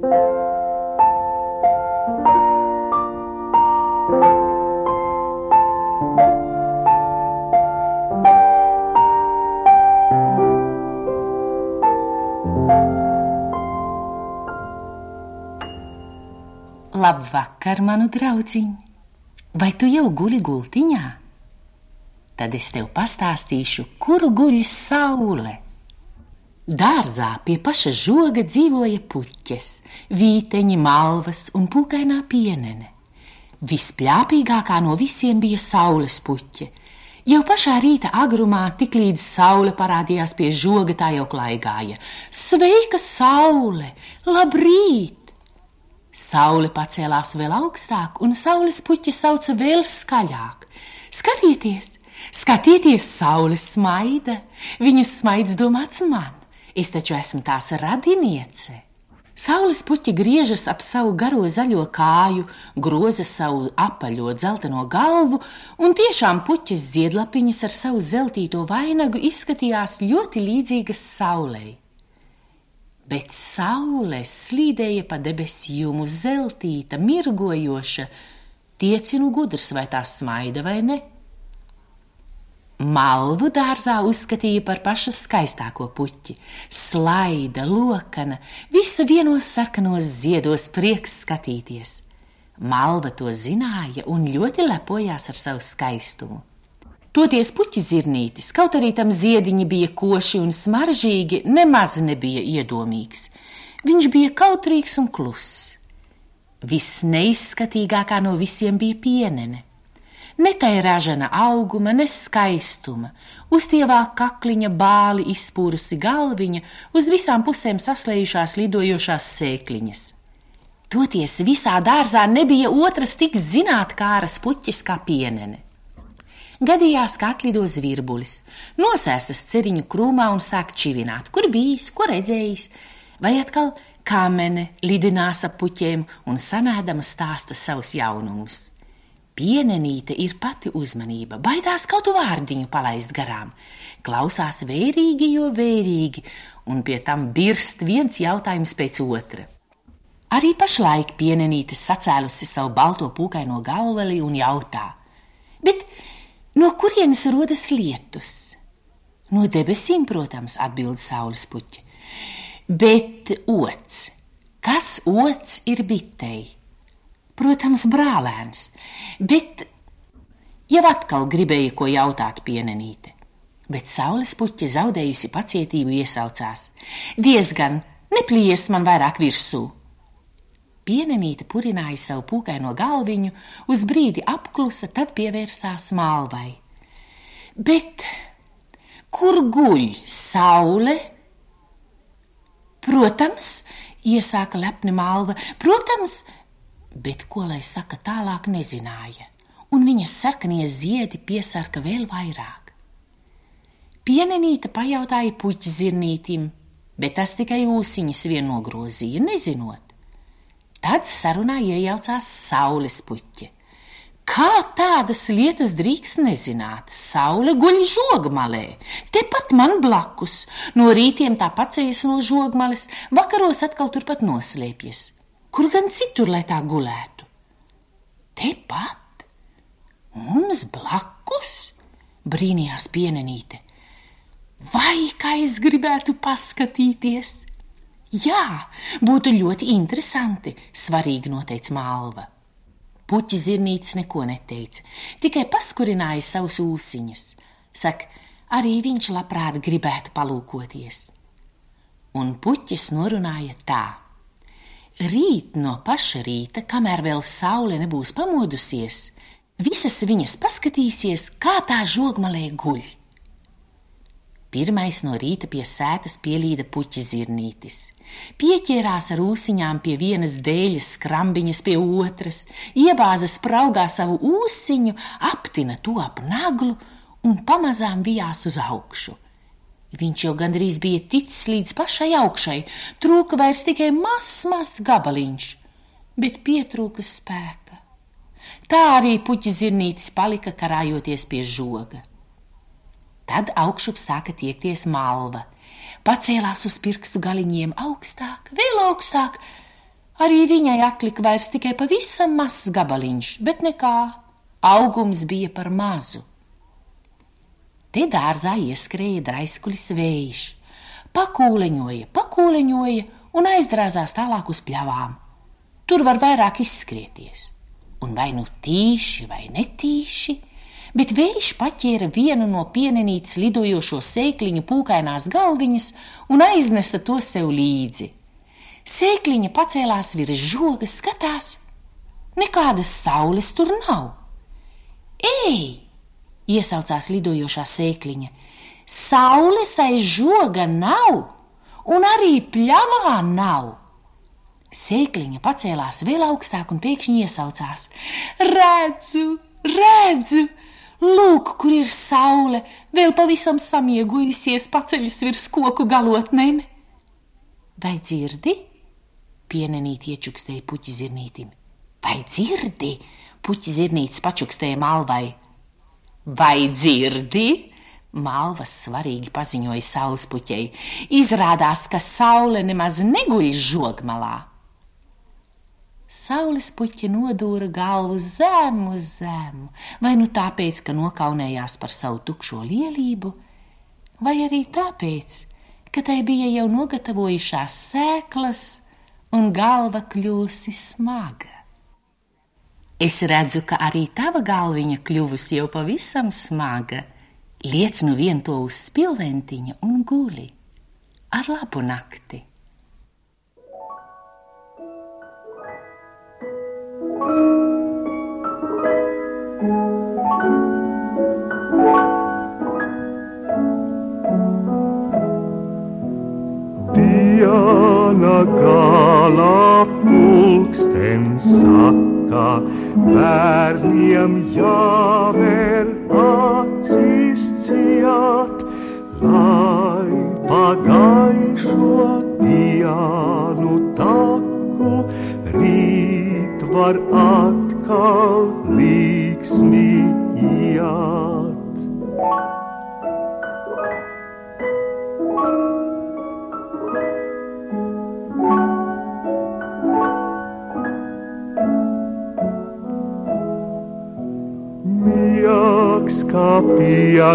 Labvakar, manu draudziņ! Vai tu jau guli gultiņā? Tad es tev pastāstīšu, kur guļ saule. Dārzā pie paša žoga dzīvoja puķes, vīteņi, malvas un pūkainā pienene. Vispļāpīgākā no visiem bija saules puķe. Jau pašā rīta agrumā, tiklīdz saule parādījās pie žoga, tā jau klaigāja. Sveika, saule! Labrīt! Saule pacēlās vēl augstāk, un saules puķi sauca vēl skaļāk. Skatieties, skatieties, saules smaida! Viņas smaids domāts man, es taču esmu tās radiniece! Saules puķi griežas ap savu garo zaļo kāju, groza savu apaļo dzelteno galvu, un tiešām puķis ziedlapiņas ar savu zeltīto vainagu izskatījās ļoti līdzīgas saulei bet saule slīdēja pa debesīm, zeltīta, mirgojoša. Tiecinu gudrs, vai tā smaida vai ne. Malvu dārzā uzskatīja par pašu skaistāko puķi. Slaida, lokana, visa vienos sarkanos ziedos prieks skatīties. Malva to zināja un ļoti lepojās ar savu skaistumu. Toties puķis zirnītis, kaut arī tam ziediņi bija koši un smaržīgi, nemaz nebija iedomīgs. Viņš bija kautrīgs un kluss. Viss neizskatīgākā no visiem bija pienene. Ne tai ražana auguma, ne skaistuma, uztievā kakliņa bāli izpūrusi galviņa, uz visām pusēm saslējušās lidojošās sēkliņas. Toties visā dārzā nebija otras tik zinātkāras puķis kā pienene. Gadījās, ka atlido zvirbulis, nosēstas ceriņu krūmā un sāk čivināt, kur bijis, ko redzējis, vai atkal kamene lidinās ap puķiem un sanēdama stāsta savus jaunumus. Pienenīte ir pati uzmanība, baidās kaut vārdiņu palaist garām, klausās vērīgi, jo vērīgi, un pie tam birst viens jautājums pēc otra. Arī pašlaik pienenīte sacēlusi savu balto pūkaino galveli un jautā: Bet No kurienes rodas lietus? No debesīm, protams, atbild saules puķi. Bet ots, kas ots ir bitei? Protams, brālēns, bet jau atkal gribēja ko jautāt pienenīte. Bet saules puķi zaudējusi pacietību iesaucās. Diezgan, neplies man vairāk virsū! Pienenīte purināja savu pūkaino galviņu, uz brīdi apklusa, tad pievērsās malvai. Bet kur guļ saule? Protams, iesāka lepni malva, protams, bet ko lai saka tālāk nezināja, un viņas sarkanie ziedi piesarka vēl vairāk. Pienenīte pajautāja puķi zirnītim, bet tas tikai ūsiņas vien nogrozīja, nezinot. Tad sarunā iejaucās saules puķi. Kā tādas lietas drīkst nezināt? Saule guļ žogmalē, tepat man blakus. No rītiem tā paceļas no žogmales, vakaros atkal turpat noslēpjas. Kur gan citur, lai tā gulētu? Tepat? Mums blakus? Brīnījās pienenīte. Vai kā es gribētu paskatīties? Jā, būtu ļoti interesanti, svarīgi noteica Malva. Puķi zirnītis neko neteica, tikai paskurināja savus ūsiņus. Saka, arī viņš labprāt gribētu palūkoties. Un puķis norunāja tā: Rīt no paša rīta, kamēr vēl saule nebūs pamodusies, visas viņas paskatīsies, kā tā žogmalē guļ. Pirmais no rīta pie sētas pielīda puķis zirnītis. Pieķērās ar ūsiņām pie vienas dēļas, skrambiņas pie otras, iebāza spraugā savu ūsiņu, aptina to ap naglu un pamazām vijās uz augšu. Viņš jau gandrīz bija ticis līdz pašai augšai, trūka vairs tikai mazs, mazs gabaliņš, bet pietrūka spēka. Tā arī puķis zirnītis palika karājoties pie žoga. Tad augšup sāka tiekties malva. Pacēlās uz pirkstu galiņiem augstāk, vēl augstāk, Arī viņai atlika vairs tikai pavisam mazs gabaliņš, bet nekā, augums bija par mazu. Te dārzā ieskrēja draiskulis vējš, pakūleņoja, pakūleņoja un aizdrāzās tālāk uz pļavām. Tur var vairāk izskrieties, un vai nu tīši vai netīši, bet vējš paķēra vienu no pienenītes lidojošo sēkliņu pūkainās galviņas un aiznesa to sev līdzi. Sēkliņa pacēlās virs žoga, skatās, nekādas saules tur nav. Ej! Iesaucās lidojošā sēkliņa. Saules aiz žoga nav, un arī pļavā nav. Sēkliņa pacēlās vēl augstāk un pēkšņi iesaucās: Redzu, redzu! Lūk, kur ir saule, vēl pavisam samiegojusies paceļas virs koku galotnēm. Vai dzirdi? Pienenīt iečukstēja puķi zirnītim. Vai dzirdi? Puķi zirnītis pačukstēja malvai. Vai dzirdi? Malvas svarīgi paziņoja saules puķei. Izrādās, ka saule nemaz neguļ žogmalā. Saules puķi nodūra galvu zemu, zemu, vai nu tāpēc, ka nokaunējās par savu tukšo lielību, vai arī tāpēc, ka tai bija jau nogatavojušās sēklas un galva kļūsi smaga. Es redzu, ka arī tava galviņa kļuvusi jau pavisam smaga. Liec nu vien to uz spilventiņa un guli. Ar labu nakti! Bērniem jāvēr acis ciet, lai pagaišo dienu taku, rīt var atkal līksmi Kā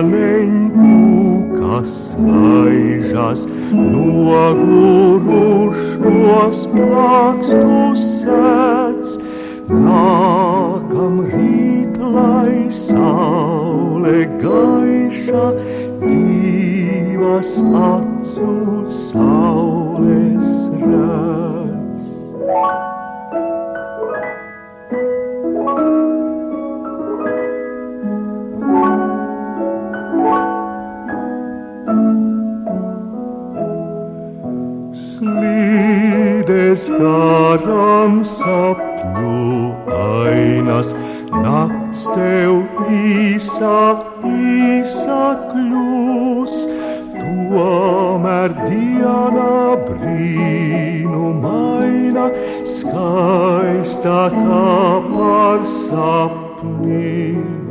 pieneņķūkas laižas, nogurušos plākstus sēdz. Nākam rīt, lai saule gaiša, divas acu saules redz. Garām sapņu ainas, nakts tev īsa, īsa kļūs, tomēr diena brīnumaina, skaistākā par sapniem.